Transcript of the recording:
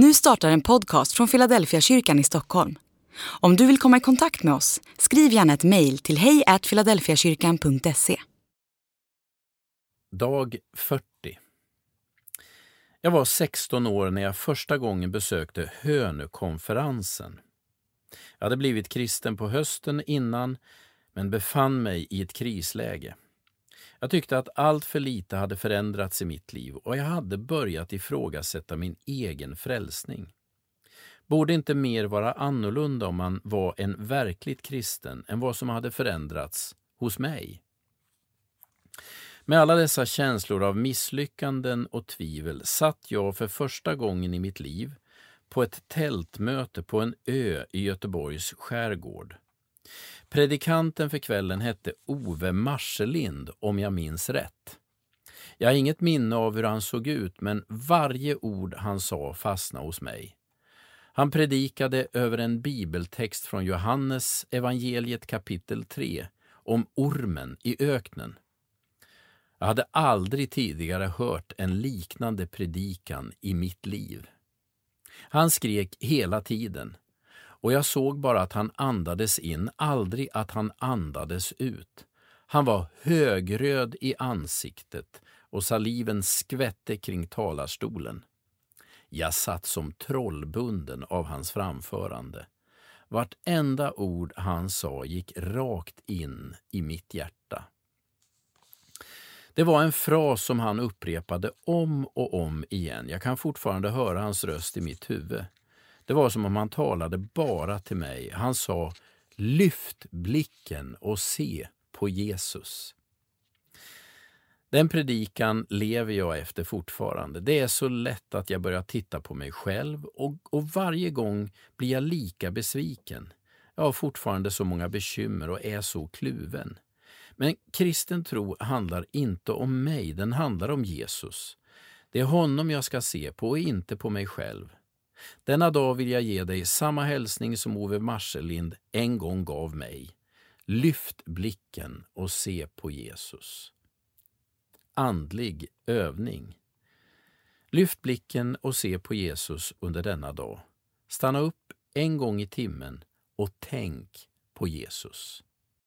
Nu startar en podcast från Philadelphia kyrkan i Stockholm. Om du vill komma i kontakt med oss, skriv gärna ett mejl till hejfiladelfiakyrkan.se. Dag 40 Jag var 16 år när jag första gången besökte Hönökonferensen. Jag hade blivit kristen på hösten innan, men befann mig i ett krisläge. Jag tyckte att allt för lite hade förändrats i mitt liv och jag hade börjat ifrågasätta min egen frälsning. Borde inte mer vara annorlunda om man var en verkligt kristen än vad som hade förändrats hos mig? Med alla dessa känslor av misslyckanden och tvivel satt jag för första gången i mitt liv på ett tältmöte på en ö i Göteborgs skärgård. Predikanten för kvällen hette Ove Marselind, om jag minns rätt. Jag har inget minne av hur han såg ut, men varje ord han sa fastnade hos mig. Han predikade över en bibeltext från Johannes evangeliet kapitel 3 om ormen i öknen. Jag hade aldrig tidigare hört en liknande predikan i mitt liv. Han skrek hela tiden och jag såg bara att han andades in, aldrig att han andades ut. Han var högröd i ansiktet och saliven skvätte kring talarstolen. Jag satt som trollbunden av hans framförande. Vartenda ord han sa gick rakt in i mitt hjärta. Det var en fras som han upprepade om och om igen. Jag kan fortfarande höra hans röst i mitt huvud. Det var som om han talade bara till mig. Han sa Lyft blicken och se på Jesus. Den predikan lever jag efter fortfarande. Det är så lätt att jag börjar titta på mig själv och, och varje gång blir jag lika besviken. Jag har fortfarande så många bekymmer och är så kluven. Men kristen tro handlar inte om mig, den handlar om Jesus. Det är honom jag ska se på och inte på mig själv. Denna dag vill jag ge dig samma hälsning som Ove Marselind en gång gav mig. Lyft blicken och se på Jesus. Andlig övning. Lyft blicken och se på Jesus under denna dag. Stanna upp en gång i timmen och tänk på Jesus.